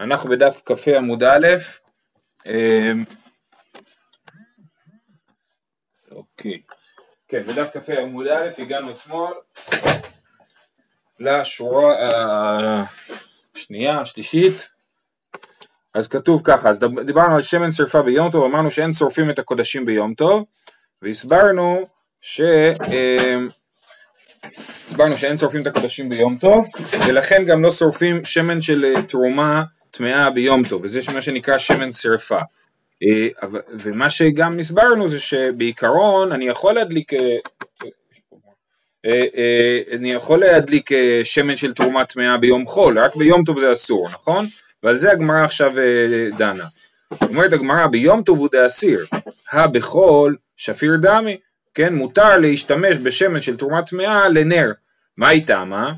אנחנו בדף כ"ה עמוד א', אמ, אוקיי, כן, בדף כ"ה עמוד א', הגענו אתמול לשורה השנייה, השלישית, אז כתוב ככה, אז דיברנו על שמן שרפה ביום טוב, אמרנו שאין שורפים את הקודשים ביום טוב, והסברנו ש... אמ, הסברנו שאין שורפים את הקודשים ביום טוב, ולכן גם לא שורפים שמן של אה, תרומה טמאה ביום טוב, וזה מה שנקרא שמן שרפה. אה, ומה שגם הסברנו זה שבעיקרון אני יכול להדליק אה, אני יכול להדליק שמן של תרומה טמאה ביום חול, רק ביום טוב זה אסור, נכון? ועל זה הגמרא עכשיו דנה. אומרת הגמרא ביום טוב הוא דאסיר, הא בחול שפיר דמי, כן, מותר להשתמש בשמן של תרומה טמאה לנר. מה היא טעמה?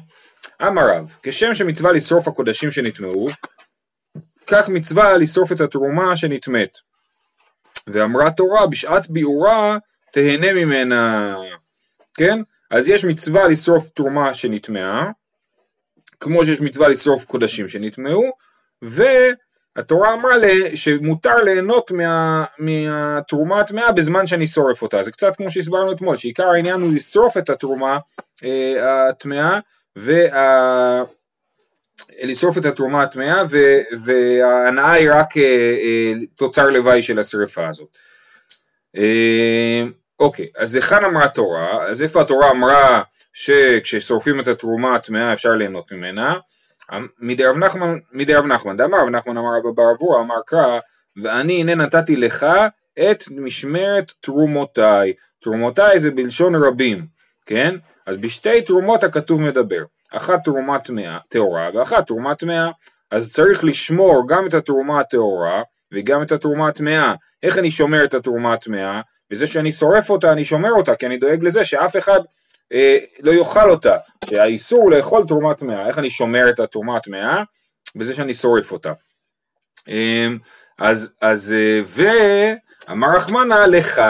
אמר רב, כשם שמצווה לשרוף הקודשים שנטמאו, כך מצווה לשרוף את התרומה שנטמאת. ואמרה תורה, בשעת ביעורה תהנה ממנה. כן? אז יש מצווה לשרוף תרומה שנטמאה, כמו שיש מצווה לשרוף קודשים שנטמאו, ו... התורה אמרה לי שמותר ליהנות מה, מהתרומה הטמאה בזמן שאני שורף אותה, זה קצת כמו שהסברנו אתמול, שעיקר העניין הוא לשרוף את התרומה אה, הטמאה, וה... לשרוף את התרומה הטמאה וההנאה היא רק אה, אה, תוצר לוואי של השרפה הזאת. אה, אוקיי, אז היכן אמרה התורה? אז איפה התורה אמרה שכששורפים את התרומה הטמאה אפשר ליהנות ממנה? מדי רב נחמן, מדי רב נחמן, דאמר רב נחמן אמר רבא בר אמר קרא, ואני הנה נתתי לך את משמרת תרומותיי. תרומותיי זה בלשון רבים, כן? אז בשתי תרומות הכתוב מדבר, אחת תרומה טהורה ואחת תרומה טמאה. אז צריך לשמור גם את התרומה הטהורה וגם את התרומה הטמאה. איך אני שומר את התרומה הטמאה? בזה שאני שורף אותה, אני שומר אותה, כי אני דואג לזה שאף אחד אה, לא יאכל אותה, שהאיסור לאכול תרומה טמאה, איך אני שומר את התרומה הטמאה? בזה שאני שורף אותה. אה, אז, אז אה, ואמר רחמנה לך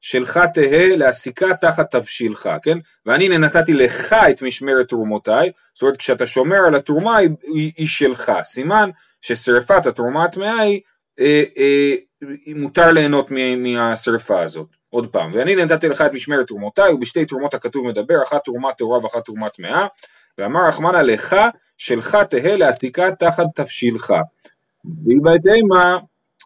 שלך תהא להסיקה תחת תבשילך, כן? ואני נתתי לך את משמרת תרומותיי, זאת אומרת כשאתה שומר על התרומה היא, היא, היא שלך, סימן ששרפת התרומה הטמאה היא, אה, אה, מותר ליהנות מהשרפה הזאת. עוד פעם, ואני נתתי לך את משמרת תרומותיי, ובשתי תרומות הכתוב מדבר, אחת תרומה טהורה ואחת תרומה טמאה, ואמר רחמנא לך, שלך תהא להסיקה תחת תבשילך. והיא בהתאמה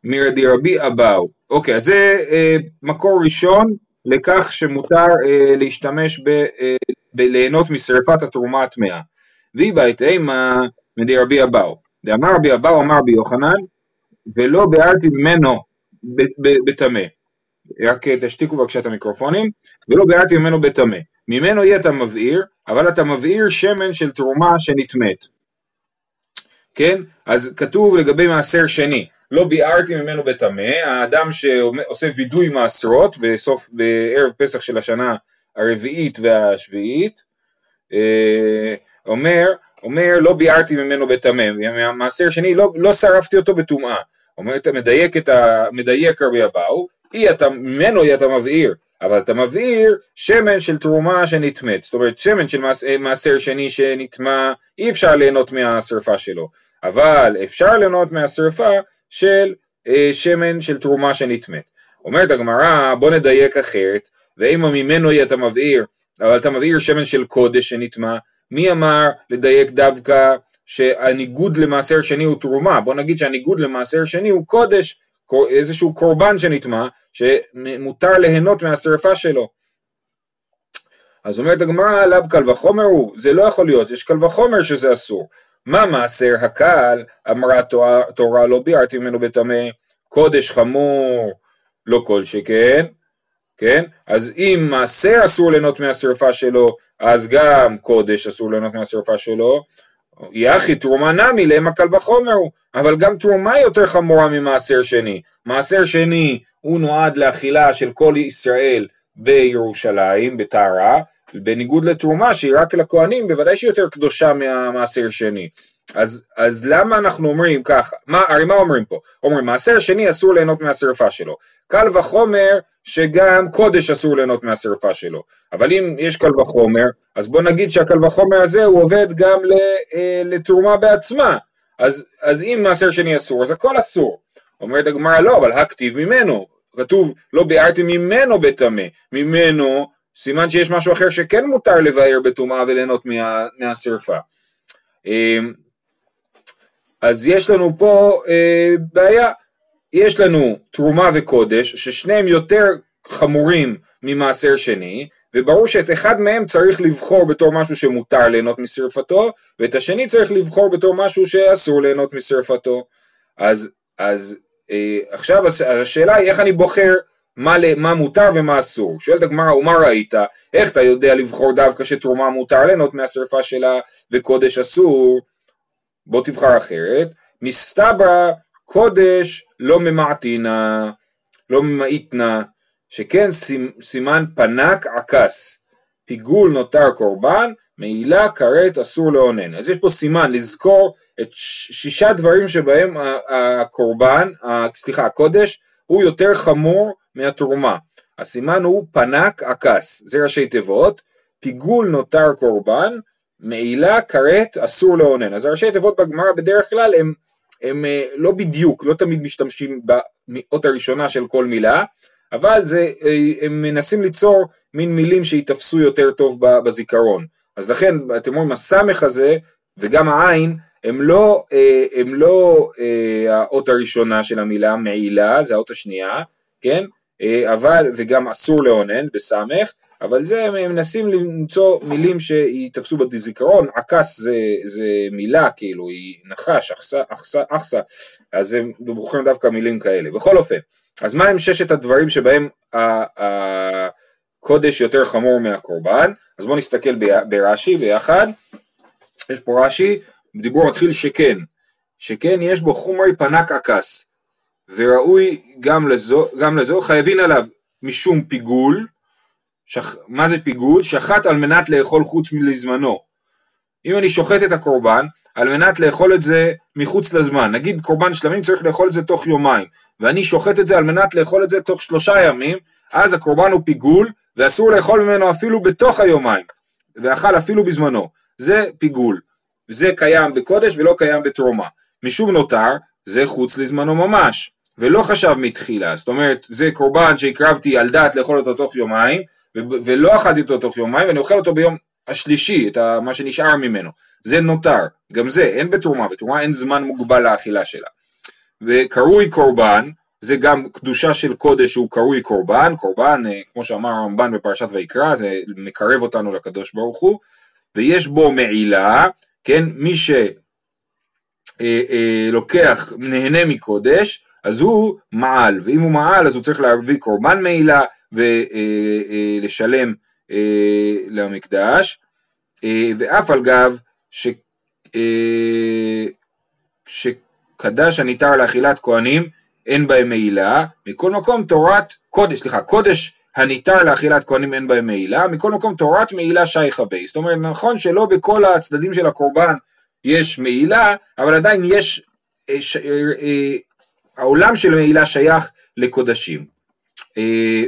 מרדי רבי אבאו. אוקיי, אז זה אה, מקור ראשון לכך שמותר אה, להשתמש ב... אה, בליהנות משרפת התרומה הטמאה. והיא בהתאמה מדי רבי אבאו. דאמר רבי אבאו אמר בי יוחנן, ולא ביארתי ממנו בטמא. רק תשתיקו בבקשה את המיקרופונים, ולא ביארתי ממנו בטמא. ממנו יהיה אתה מבעיר, אבל אתה מבעיר שמן של תרומה שנטמאת. כן? אז כתוב לגבי מעשר שני, לא ביארתי ממנו בטמא, האדם שעושה וידוי מעשרות בסוף, בערב פסח של השנה הרביעית והשביעית, אה, אומר, אומר לא ביארתי ממנו בטמא, מעשר שני לא, לא שרפתי אותו בטומאה, אומר אתה מדייק את ה... מדייק רבי אבאו, אי אתה, ממנו אי אתה מבעיר, אבל אתה מבעיר שמן של תרומה שנטמאת, זאת אומרת שמן של אה, מעשר שני שנטמע, אי אפשר ליהנות מהשרפה שלו, אבל אפשר ליהנות מהשרפה של אה, שמן של תרומה שנטמאת. אומרת הגמרא, בוא נדייק אחרת, ואם ממנו אי אתה מבעיר, אבל אתה מבעיר שמן של קודש שנטמע, מי אמר לדייק דווקא שהניגוד למעשר שני הוא תרומה, בוא נגיד שהניגוד למעשר שני הוא קודש, איזשהו קורבן שנטמע, שמותר ליהנות מהשרפה שלו. אז אומרת הגמרא עליו קל וחומר הוא, זה לא יכול להיות, יש קל וחומר שזה אסור. מה מעשר הקל, אמרה תורה, תורה לא ביארתי ממנו בטמא, קודש חמור, לא כל שכן, כן? אז אם מעשר אסור ליהנות מהשרפה שלו, אז גם קודש אסור ליהנות מהשרפה שלו, יחי תרומה נמי למה קל וחומר הוא, אבל גם תרומה יותר חמורה ממעשר שני. מעשר שני הוא נועד לאכילה של כל ישראל בירושלים, בטהרה, בניגוד לתרומה שהיא רק לכהנים, בוודאי שהיא יותר קדושה מהמעשר שני. אז, אז למה אנחנו אומרים ככה, מה, הרי מה אומרים פה? אומרים מעשר שני אסור ליהנות מהשרפה שלו, קל וחומר שגם קודש אסור ליהנות מהשרפה שלו, אבל אם יש קל וחומר, אז בוא נגיד שהקל וחומר הזה הוא עובד גם אה, לתרומה בעצמה, אז, אז אם מעשר שני אסור, אז הכל אסור. אומרת הגמרא לא, אבל הכתיב ממנו, כתוב לא ביארתם ממנו בטמא, ממנו סימן שיש משהו אחר שכן מותר לבאר בטומאה וליהנות מה, מהשרפה. אמ, אז יש לנו פה אה, בעיה, יש לנו תרומה וקודש, ששניהם יותר חמורים ממעשר שני, וברור שאת אחד מהם צריך לבחור בתור משהו שמותר ליהנות משרפתו, ואת השני צריך לבחור בתור משהו שאסור ליהנות משרפתו. אז, אז אה, עכשיו השאלה היא איך אני בוחר מה, מה מותר ומה אסור. שואלת הגמרא, ומה ראית? איך אתה יודע לבחור דווקא שתרומה מותר ליהנות מהשרפה שלה וקודש אסור? בוא תבחר אחרת. מסתברא קודש לא ממעטינה, לא ממעיטנה, שכן סימן פנק עקס, פיגול נותר קורבן, מעילה כרת אסור לאונן. אז יש פה סימן לזכור את שישה דברים שבהם הקורבן, סליחה, הקודש, הוא יותר חמור מהתרומה. הסימן הוא פנק עקס, זה ראשי תיבות, פיגול נותר קורבן, מעילה כרת אסור לאונן. אז הראשי תיבות בגמרא בדרך כלל הם, הם אה, לא בדיוק, לא תמיד משתמשים באות הראשונה של כל מילה, אבל זה, אה, הם מנסים ליצור מין מילים שייתפסו יותר טוב בזיכרון. אז לכן אתם רואים הסמך הזה וגם העין הם לא, אה, הם לא האות הראשונה של המילה מעילה, זה האות השנייה, כן? אבל, וגם אסור לאונן בסמך, אבל זה הם מנסים למצוא מילים שיתפסו בזיכרון, עקס זה, זה מילה כאילו, היא נחש, אחסה, אחסה, אחסה, אז הם בוחרים דווקא מילים כאלה. בכל אופן, אז מה הם ששת הדברים שבהם הקודש יותר חמור מהקורבן? אז בואו נסתכל ברש"י ביחד, יש פה רש"י, דיבור מתחיל שכן, שכן יש בו חומרי פנק עקס, וראוי גם לזו, גם לזו חייבים עליו משום פיגול, שח... מה זה פיגול? שחט על מנת לאכול חוץ מלזמנו. אם אני שוחט את הקורבן, על מנת לאכול את זה מחוץ לזמן, נגיד קורבן שלמים צריך לאכול את זה תוך יומיים, ואני שוחט את זה על מנת לאכול את זה תוך שלושה ימים, אז הקורבן הוא פיגול, ואסור לאכול ממנו אפילו בתוך היומיים, ואכל אפילו בזמנו. זה פיגול. זה קיים בקודש ולא קיים בתרומה. משום נותר, זה חוץ לזמנו ממש, ולא חשב מתחילה. זאת אומרת, זה קורבן שהקרבתי על דעת לאכול אותו תוך יומיים, ולא אכלתי אותו תוך יומיים, ואני אוכל אותו ביום השלישי, את מה שנשאר ממנו. זה נותר, גם זה, אין בתרומה, בתרומה אין זמן מוגבל לאכילה שלה. וקרוי קורבן, זה גם קדושה של קודש שהוא קרוי קורבן, קורבן, אה, כמו שאמר הרמב"ן בפרשת ויקרא, זה מקרב אותנו לקדוש ברוך הוא, ויש בו מעילה, כן, מי שלוקח, אה, אה, נהנה מקודש, אז הוא מעל, ואם הוא מעל אז הוא צריך להביא קורבן מעילה ולשלם למקדש, ואף על גב ש, שקדש הניתר לאכילת כהנים אין בהם מעילה, מכל מקום תורת קודש, סליחה, קודש הניתר לאכילת כהנים אין בהם מעילה, מכל מקום תורת מעילה שייכה בי. זאת אומרת, נכון שלא בכל הצדדים של הקורבן יש מעילה, אבל עדיין יש, אה, אה, אה, העולם של מעילה שייך לקודשים. אה,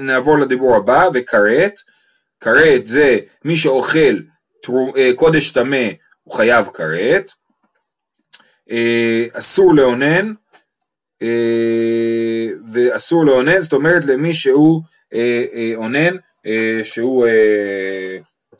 נעבור לדיבור הבא, וכרת, כרת זה מי שאוכל אה, קודש טמא הוא חייב כרת, אה, אסור לאונן, ואסור לאונן, זאת אומרת למי שהוא אונן, שהוא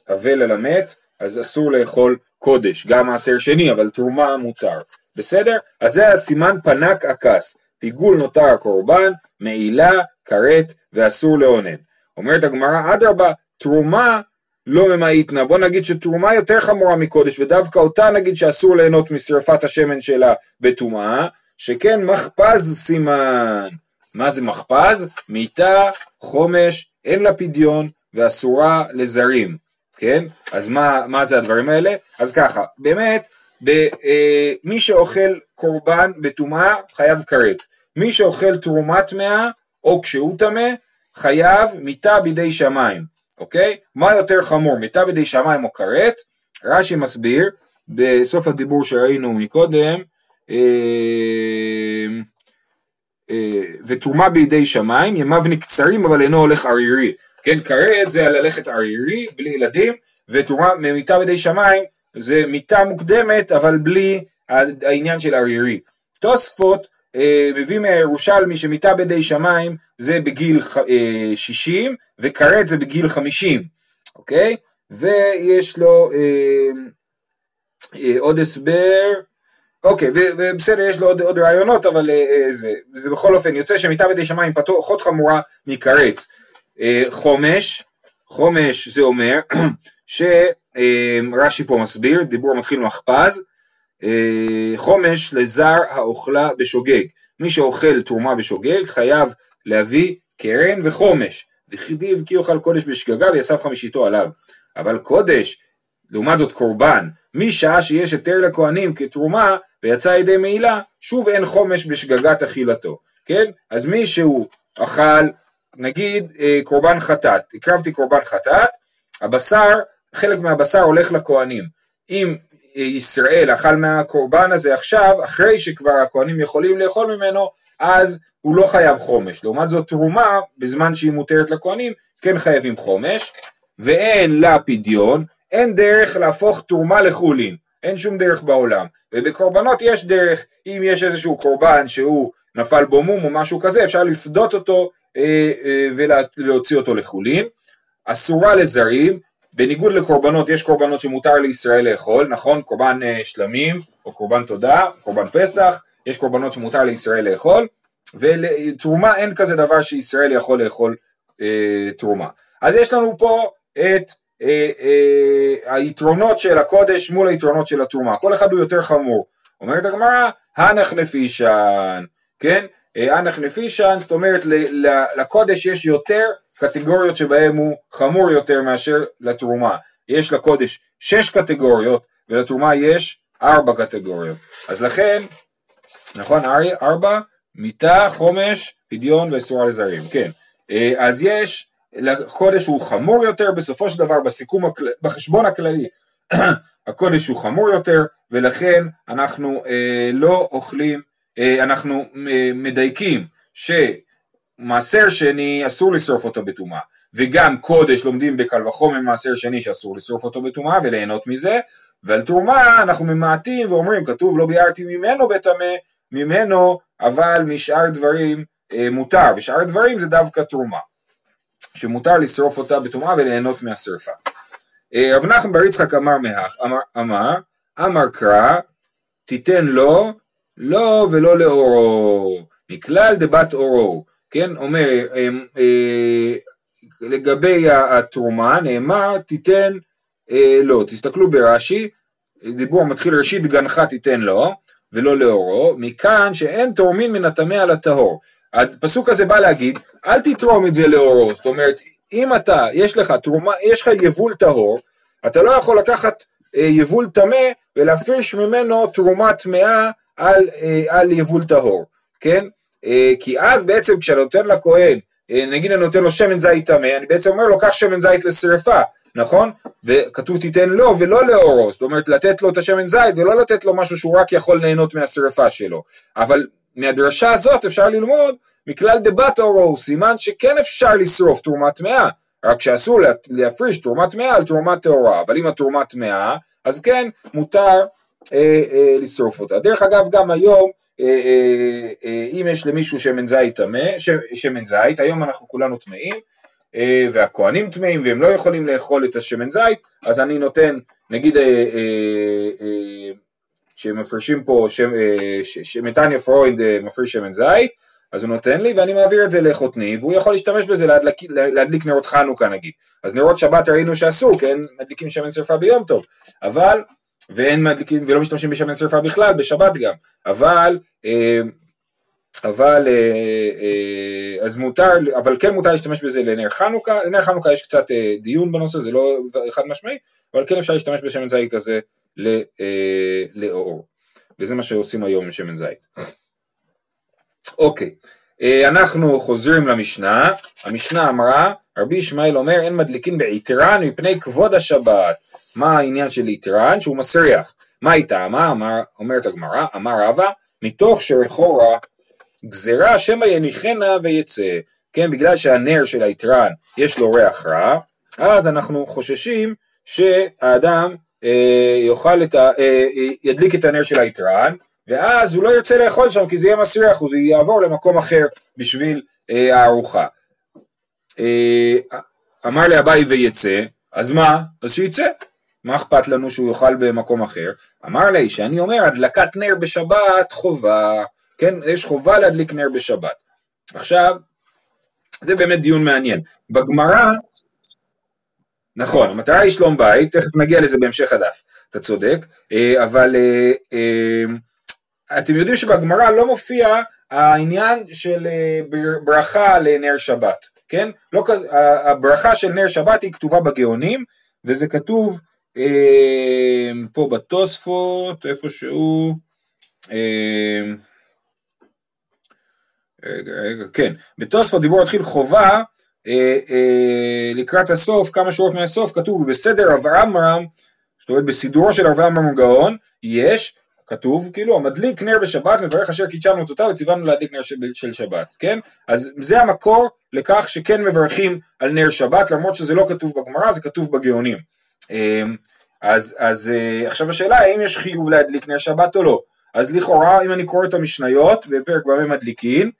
אבל על המת, אז אסור לאכול קודש, גם מעשר שני, אבל תרומה מותר, בסדר? אז זה הסימן פנק עקס, פיגול נותר הקורבן, מעילה, כרת ואסור לאונן. אומרת הגמרא, אדרבה, תרומה לא ממעיטנה, בוא נגיד שתרומה יותר חמורה מקודש ודווקא אותה נגיד שאסור ליהנות משרפת השמן שלה בטומאה, שכן מחפז סימן. מה זה מחפז? מיטה, חומש, אין לה פדיון ואסורה לזרים, כן? אז מה, מה זה הדברים האלה? אז ככה, באמת, מי שאוכל קורבן בטומאה חייב כרת. מי שאוכל תרומת טמאה או כשהוא טמא חייב מיטה בידי שמיים. אוקיי? מה יותר חמור, מיטה בידי שמיים או כרת? רש"י מסביר בסוף הדיבור שראינו מקודם, אה, אה, ותרומה בידי שמיים, ימיו נקצרים אבל אינו הולך ערירי. כן, כרת זה ללכת ערירי, בלי ילדים, ותרומה ממיטה בידי שמיים זה מיטה מוקדמת אבל בלי העניין של ארירי. תוספות אה, מביא מהירושלמי שמיטה בידי שמיים זה בגיל אה, 60 וכרת זה בגיל 50, אוקיי? ויש לו אה, אה, עוד הסבר, אוקיי, ובסדר, יש לו עוד, עוד רעיונות, אבל אה, אה, זה, זה בכל אופן, יוצא שמיטה בידי שמיים פחות חמורה מכרת. אה, חומש, חומש זה אומר שרש"י פה מסביר, דיבור מתחיל מחפז, אה, חומש לזר האוכלה בשוגג. מי שאוכל תרומה בשוגג חייב להביא קרן וחומש. וכתיב כי יאכל קודש בשגגה ויסף חמישיתו עליו. אבל קודש, לעומת זאת קורבן, משעה שיש היתר לכהנים כתרומה ויצא ידי מעילה, שוב אין חומש בשגגת אכילתו. כן? אז מי שהוא אכל, נגיד אה, קורבן חטאת, הקרבתי קורבן חטאת, הבשר, חלק מהבשר הולך לכהנים. אם ישראל אכל מהקורבן הזה עכשיו, אחרי שכבר הכהנים יכולים לאכול ממנו, אז הוא לא חייב חומש. לעומת זאת תרומה, בזמן שהיא מותרת לכהנים, כן חייבים חומש, ואין לה פדיון, אין דרך להפוך תרומה לחולין, אין שום דרך בעולם. ובקורבנות יש דרך, אם יש איזשהו קורבן שהוא נפל בו מום או משהו כזה, אפשר לפדות אותו אה, אה, ולהוציא אותו לחולין. אסורה לזרים, בניגוד לקורבנות, יש קורבנות שמותר לישראל לאכול, נכון? קורבן אה, שלמים, או קורבן תודה, קורבן פסח, יש קורבנות שמותר לישראל לאכול, ולתרומה אין כזה דבר שישראל יכול לאכול אה, תרומה. אז יש לנו פה את אה, אה, היתרונות של הקודש מול היתרונות של התרומה, כל אחד הוא יותר חמור. אומרת הגמרא, הנח נפישן, כן? אה, הנח נפישן, זאת אומרת לקודש יש יותר קטגוריות שבהם הוא חמור יותר מאשר לתרומה. יש לקודש שש קטגוריות ולתרומה יש ארבע קטגוריות. אז לכן, נכון ארי? ארבע, מיטה, חומש, פדיון ואסורה לזרים, כן. אה, אז יש, לקודש הוא חמור יותר, בסופו של דבר בסיכום, הכל... בחשבון הכללי, הקודש הוא חמור יותר, ולכן אנחנו אה, לא אוכלים, אנחנו אה, מדייקים ש... מעשר שני אסור לשרוף אותו בטומאה, וגם קודש לומדים בקל וחומר מעשר שני שאסור לשרוף אותו בטומאה וליהנות מזה, ועל תרומה אנחנו ממעטים ואומרים כתוב לא ביארתי ממנו בטמא, ממנו אבל משאר דברים אה, מותר, ושאר דברים זה דווקא תרומה, שמותר לשרוף אותה בטומאה וליהנות מהשרפה. אה, רב נחמן בר יצחק אמר מהך, אמר, אמר, אמר קרא, תיתן לו, לא ולא לאורו, מכלל דבת אורו, כן, אומר, אה, אה, לגבי התרומה נאמר תיתן אה, לא, תסתכלו ברש"י, דיבור מתחיל ראשית גנך תיתן לו ולא לאורו, מכאן שאין תורמין מן הטמא על הטהור. הפסוק הזה בא להגיד, אל תתרום את זה לאורו, זאת אומרת, אם אתה, יש לך תרומה, יש לך יבול טהור, אתה לא יכול לקחת יבול טמא ולהפריש ממנו תרומה טמאה על, על יבול טהור, כן? אה, כי אז בעצם כשאני נותן לכהן, אה, נגיד אני נותן לו שמן זית טמא, אני בעצם אומר לו קח שמן זית לשרפה, נכון? וכתוב תיתן לו ולא לאורו, זאת אומרת לתת לו את השמן זית ולא לתת לו משהו שהוא רק יכול ליהנות מהשרפה שלו. אבל מהדרשה הזאת אפשר ללמוד מכלל דבת אורו, סימן שכן אפשר לשרוף תרומה טמאה, רק שאסור להפריש תרומה טמאה על תרומה טהורה, אבל אם התרומה טמאה, אז כן מותר אה, אה, לשרוף אותה. דרך אגב גם היום אה, אה, אה, אם יש למישהו שמן זית טמא, שמן זית, היום אנחנו כולנו טמאים, והכוהנים טמאים והם לא יכולים לאכול את השמן זית, אז אני נותן, נגיד שמפרישים פה, שמתניה פרויד מפריש שמן זית, אז הוא נותן לי ואני מעביר את זה לחותני והוא יכול להשתמש בזה להדליק, להדליק נרות חנוכה נגיד. אז נרות שבת ראינו שאסור, כן, מדליקים שמן שרפה ביום טוב, אבל ואין מדליקים ולא משתמשים בשמן שרפה בכלל, בשבת גם, אבל, אה, אבל, אה, אה, אז מותר, אבל כן מותר להשתמש בזה לנר חנוכה, לנר חנוכה יש קצת דיון בנושא, זה לא חד משמעי, אבל כן אפשר להשתמש בשמן זית הזה לאור, וזה מה שעושים היום עם שמן זית. אוקיי, אנחנו חוזרים למשנה, המשנה אמרה, רבי ישמעאל אומר אין מדליקין בעיטרן מפני כבוד השבת. מה העניין של איתרן? שהוא מסריח. מה איתה? מה אמר, אומרת הגמרא? אמר רבא, מתוך שרחורה גזירה שמא יניחנה ויצא. כן, בגלל שהנר של האיתרן יש לו ריח רע, אז אנחנו חוששים שהאדם אה, יאכל את ה... אה, ידליק את הנר של היתרן, ואז הוא לא ירצה לאכול שם כי זה יהיה מסריח, הוא יעבור למקום אחר בשביל הארוחה. אמר לאביי ויצא, אז מה? אז שיצא. מה אכפת לנו שהוא יאכל במקום אחר? אמר לי שאני אומר הדלקת נר בשבת חובה, כן? יש חובה להדליק נר בשבת. עכשיו, זה באמת דיון מעניין. בגמרא, נכון, המטרה היא שלום בית, תכף נגיע לזה בהמשך הדף, אתה צודק, אה, אבל אה, אה, אתם יודעים שבגמרא לא מופיע העניין של ברכה לנר שבת, כן? לא, הברכה של נר שבת היא כתובה בגאונים, וזה כתוב פה בתוספות, איפשהו, רגע, כן, בתוספות דיבור התחיל חובה אה, אה, לקראת הסוף, כמה שורות מהסוף, כתוב בסדר עמרם, זאת אומרת בסידורו של עמרם הגאון, יש, כתוב כאילו המדליק נר בשבת מברך אשר קידשנו מצותיו וציוונו להדליק נר של שבת, כן? אז זה המקור לכך שכן מברכים על נר שבת למרות שזה לא כתוב בגמרא זה כתוב בגאונים. אה, אז, אז עכשיו השאלה האם יש חיוב להדליק נר שבת או לא. אז לכאורה אם אני קורא את המשניות בפרק במה מדליקין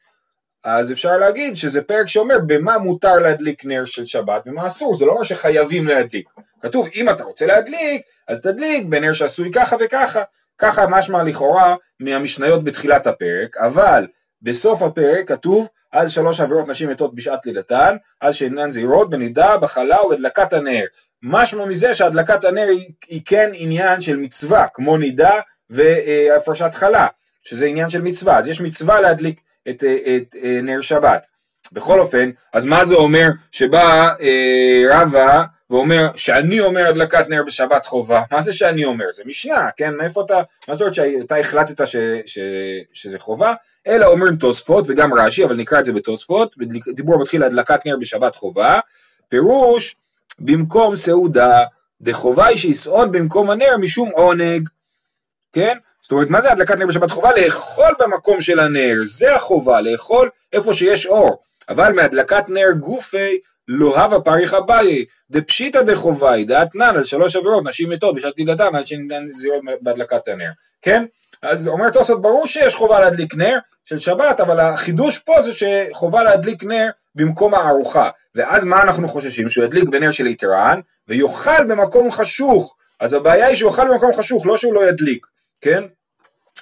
אז אפשר להגיד שזה פרק שאומר במה מותר להדליק נר של שבת ומה אסור, זה לא אומר שחייבים להדליק. כתוב אם אתה רוצה להדליק, אז תדליק בנר שעשוי ככה וככה. ככה משמע לכאורה מהמשניות בתחילת הפרק, אבל בסוף הפרק כתוב על שלוש עבירות נשים מתות בשעת לידתן, על שאינן זהירות בנידה, בחלה ובהדלקת הנר. משמע מזה שהדלקת הנר היא, היא כן עניין של מצווה, כמו נידה והפרשת חלה, שזה עניין של מצווה, אז יש מצווה להדליק את, את, את אה, נר שבת. בכל אופן, אז מה זה אומר שבא אה, רבא ואומר שאני אומר הדלקת נר בשבת חובה? מה זה שאני אומר? זה משנה, כן? מאיפה אתה, מה זאת אומרת שאתה החלטת ש, ש, שזה חובה? אלא אומרים תוספות וגם רש"י, אבל נקרא את זה בתוספות, דיבור מתחיל הדלקת נר בשבת חובה, פירוש במקום סעודה דחובה היא שיסעוד במקום הנר משום עונג, כן? זאת אומרת, מה זה הדלקת נר בשבת חובה? לאכול במקום של הנר, זה החובה, לאכול איפה שיש אור. אבל מהדלקת נר גופי לא הווה פריך אביי, דפשיטא דחובה, דעתנן על שלוש עבירות, נשים מתות בשעת לידתן עד שניתן זירות בהדלקת הנר, כן? אז אומר תוספות, ברור שיש חובה להדליק נר של שבת, אבל החידוש פה זה שחובה להדליק נר במקום הארוחה. ואז מה אנחנו חוששים? שהוא ידליק בנר של יתרן, ויאכל במקום חשוך. אז הבעיה היא שהוא יאכל במקום חשוך, לא שהוא לא ידליק. כן?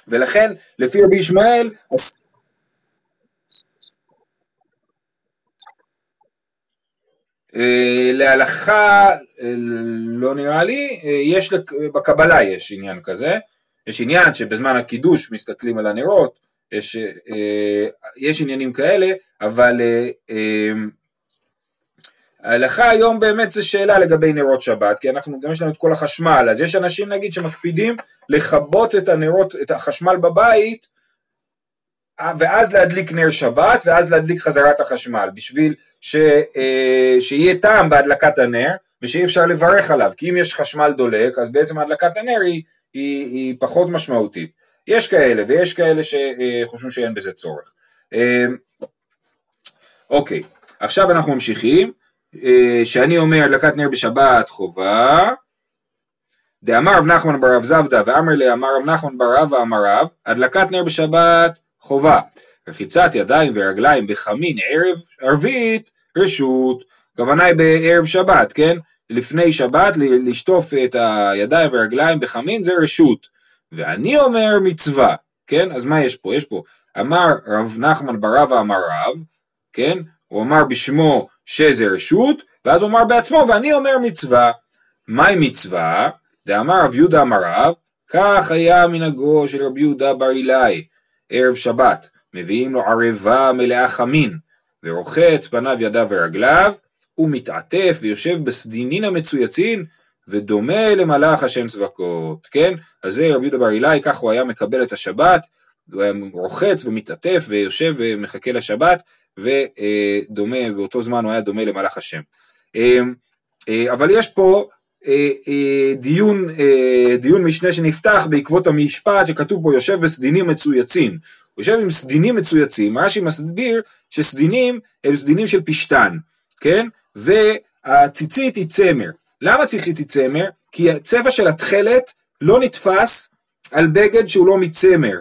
ולכן לפי רבי ישמעאל אה, להלכה אה, לא נראה לי, אה, יש בקבלה יש עניין כזה, יש עניין שבזמן הקידוש מסתכלים על הנרות, יש, יש עניינים כאלה, אבל ההלכה היום באמת זה שאלה לגבי נרות שבת, כי אנחנו גם יש לנו את כל החשמל, אז יש אנשים נגיד שמקפידים לכבות את הנרות, את החשמל בבית, ואז להדליק נר שבת, ואז להדליק חזרת החשמל, בשביל ש, אה, שיהיה טעם בהדלקת הנר, ושאי אפשר לברך עליו, כי אם יש חשמל דולק, אז בעצם הדלקת הנר היא, היא, היא פחות משמעותית. יש כאלה, ויש כאלה שחושבים שאין בזה צורך. אה, אוקיי, עכשיו אנחנו ממשיכים. אה, שאני אומר הדלקת נר בשבת חובה, דאמר רב נחמן בר רב זבדא ואמר לי אמר רב נחמן בר רבא אמר רב, הדלקת נר בשבת חובה, רחיצת ידיים ורגליים בחמין ערב ערבית רשות, הכוונה היא בערב שבת, כן? לפני שבת לשטוף את הידיים והרגליים בחמין זה רשות, ואני אומר מצווה, כן? אז מה יש פה? יש פה אמר רב נחמן בר רבא אמר רב, כן? הוא אמר בשמו שזה רשות, ואז הוא אמר בעצמו, ואני אומר מצווה. מהי מצווה? דאמר רב יהודה אמר רב, כך היה מנהגו של רבי יהודה בר אילאי, ערב שבת, מביאים לו ערבה מלאה חמין, ורוחץ פניו ידיו ורגליו, הוא מתעטף ויושב בסדינין המצויצין, ודומה למלאך השם צבקות, כן? אז זה רבי יהודה בר אילאי, כך הוא היה מקבל את השבת, הוא היה רוחץ ומתעטף ויושב ומחכה לשבת, ודומה, באותו זמן הוא היה דומה למלאך השם. אמ, אה, אבל יש פה אה, אה, דיון, דיון משנה שנפתח בעקבות המשפט שכתוב פה יושב בסדינים מצויצים. הוא יושב עם סדינים מצויצים, רש"י מסביר שסדינים הם סדינים של פשתן, כן? והציצית היא צמר. למה ציצית צמר? כי הצבע של התכלת לא נתפס על בגד שהוא לא מצמר,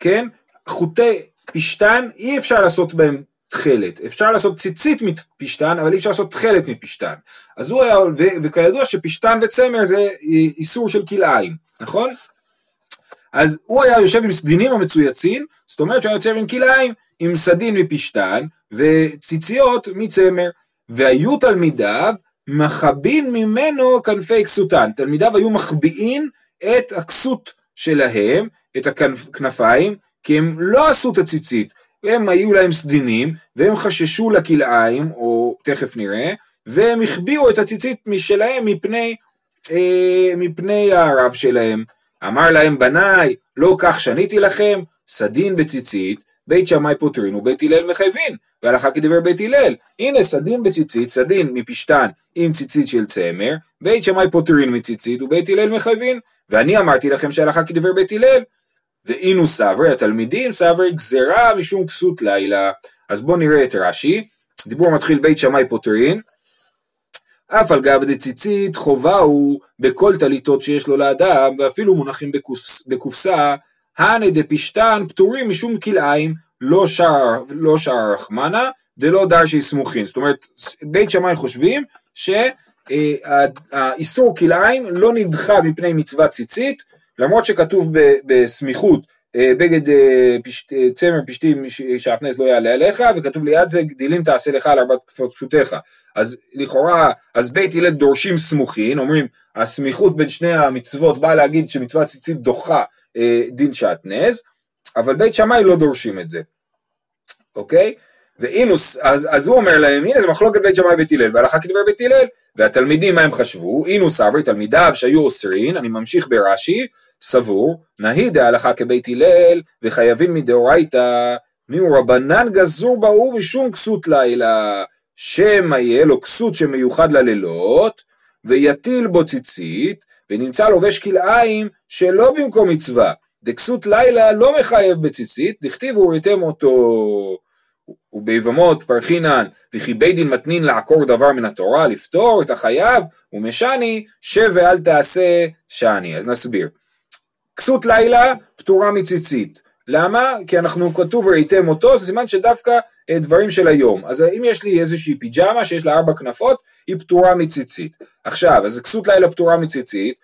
כן? חוטי פשתן אי אפשר לעשות בהם תכלת, אפשר לעשות ציצית מפשתן אבל אי אפשר לעשות תכלת מפשתן, אז הוא היה, ו, וכידוע שפשתן וצמר זה איסור של כלאיים, נכון? אז הוא היה יושב עם סדינים המצויצים, זאת אומרת שהוא היה יושב עם כלאיים, עם סדין מפשתן וציציות מצמר, והיו תלמידיו מחבין ממנו כנפי כסותן, תלמידיו היו מחביאים את הכסות שלהם, את הכנפיים, כי הם לא עשו את הציצית, הם היו להם סדינים, והם חששו לכלאיים, או תכף נראה, והם החביאו את הציצית משלהם מפני, אה, מפני הרב שלהם. אמר להם בניי, לא כך שניתי לכם, סדין בציצית, בית שמאי פותרין ובית הלל מחייבין, והלכה כדבר בית הלל. הנה סדין בציצית, סדין מפשתן עם ציצית של צמר, בית שמאי פותרין מציצית ובית הלל מחייבין, ואני אמרתי לכם שהלכה כדבר בית הלל. ואינו סברי, התלמידים סברי גזרה משום כסות לילה. אז בואו נראה את רש"י, דיבור מתחיל בית שמאי פותרין, אף על גב דציצית חובה הוא בכל טליתות שיש לו לאדם, ואפילו מונחים בקופסה, הנה דפשתן פטורים משום כלאיים, לא שער לא שער רחמנה, דלא דרשי סמוכין. זאת אומרת, בית שמאי חושבים שהאיסור כלאיים לא נדחה מפני מצוות ציצית, למרות שכתוב בסמיכות אה, בגד אה, פשט, אה, צמר פשטי שעטנז לא יעלה עליך, וכתוב ליד זה גדילים תעשה לך על ארבעת כפות פשוטיך. אז לכאורה, אז בית הלל דורשים סמוכין, אומרים הסמיכות בין שני המצוות באה להגיד שמצוות ציצית דוחה דין שעטנז, אבל בית שמאי לא דורשים את זה, אוקיי? ואינוס, אז, אז הוא אומר להם, הנה זה מחלוקת בית שמאי ובית הלל, והלכה כדבר בית הלל, והתלמידים מה הם חשבו? אינוס אברי, תלמידיו שהיו אוסרין, אני ממשיך ברש"י, סבור, נהי דהלכה כבית הלל, וחייבים מדאורייתא, מיהו רבנן גזור בהוא ושום כסות לילה, שמא יהיה לו כסות שמיוחד ללילות, ויטיל בו ציצית, ונמצא לובש כלאיים שלא במקום מצווה, דכסות לילה לא מחייב בציצית, דכתיב וראיתם אותו. וביבמות פרחינן וכי בית דין מתנין לעקור דבר מן התורה, לפתור את החייב, ומשני שב ואל תעשה שאני. אז נסביר. כסות לילה פטורה מציצית. למה? כי אנחנו כתוב ראיתם אותו, זה סימן שדווקא אה, דברים של היום. אז אם יש לי איזושהי פיג'מה שיש לה ארבע כנפות, היא פטורה מציצית. עכשיו, אז כסות לילה פטורה מציצית,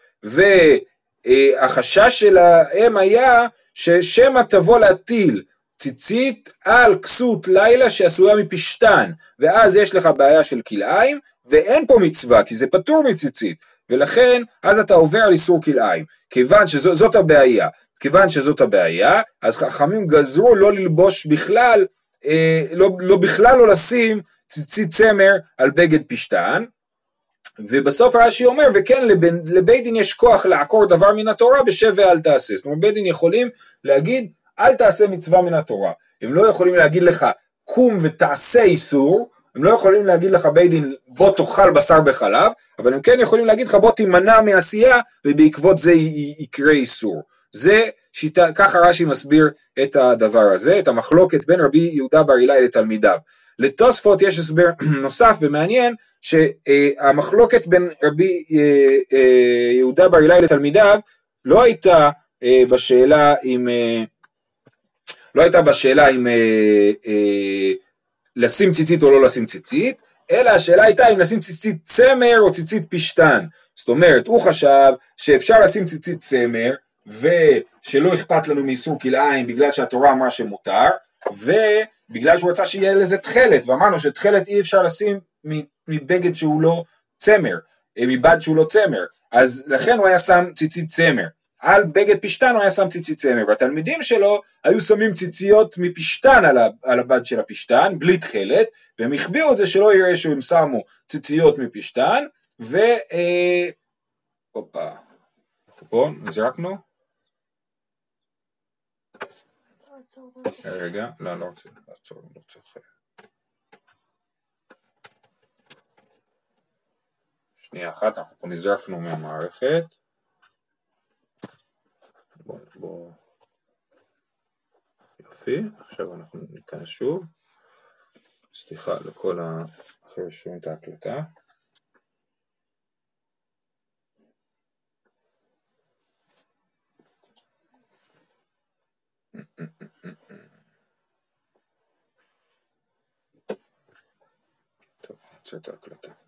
והחשש שלהם היה ששמא תבוא להטיל ציצית על כסות לילה שעשויה מפשתן, ואז יש לך בעיה של כלאיים, ואין פה מצווה, כי זה פטור מציצית, ולכן אז אתה עובר על איסור כלאיים, כיוון שזאת הבעיה, כיוון שזאת הבעיה, אז חכמים גזרו לא ללבוש בכלל, אה, לא, לא בכלל לא לשים ציצית צמר על בגד פשתן, ובסוף רש"י אומר, וכן לבית דין יש כוח לעקור דבר מן התורה בשב ואל תעשה. זאת אומרת, בית דין יכולים להגיד, אל תעשה מצווה מן התורה. הם לא יכולים להגיד לך, קום ותעשה איסור, הם לא יכולים להגיד לך בית דין, בוא תאכל בשר בחלב, אבל הם כן יכולים להגיד לך, בוא תימנע מעשייה, ובעקבות זה יקרה איסור. זה שיטה, ככה רש"י מסביר את הדבר הזה, את המחלוקת בין רבי יהודה בר אילאי לתלמידיו. לתוספות יש הסבר נוסף ומעניין, שהמחלוקת בין רבי אה, אה, יהודה בר אילאי לתלמידיו לא הייתה אה, בשאלה אם לא הייתה בשאלה אם לשים ציצית או לא לשים ציצית, אלא השאלה הייתה אם לשים ציצית צמר או ציצית פשתן. זאת אומרת, הוא חשב שאפשר לשים ציצית צמר, ושלא אכפת לנו מאיסור כלאיים בגלל שהתורה אמרה שמותר, ובגלל שהוא רצה שיהיה לזה תכלת, ואמרנו שתכלת אי אפשר לשים מבגד שהוא לא צמר, אה, מבד שהוא לא צמר, אז לכן הוא היה שם ציצית צמר. על בגד פשתן הוא היה שם ציצית צמר, והתלמידים שלו היו שמים ציציות מפשתן על, הבד של הפשתן, בלי תכלת, והם החביאו את זה שלא יראה שהם שמו ציציות מפשתן, ו... אה, הופה, אנחנו נזרקנו? רגע, לא, לא רוצה לעצור, לא צריך... שנייה אחת, אנחנו פה נזרקנו מהמערכת. בואו, בואו. יופי, עכשיו אנחנו ניכנס שוב. סליחה לכל האחרים שומעים את ההקלטה. טוב, נעצר את ההקלטה.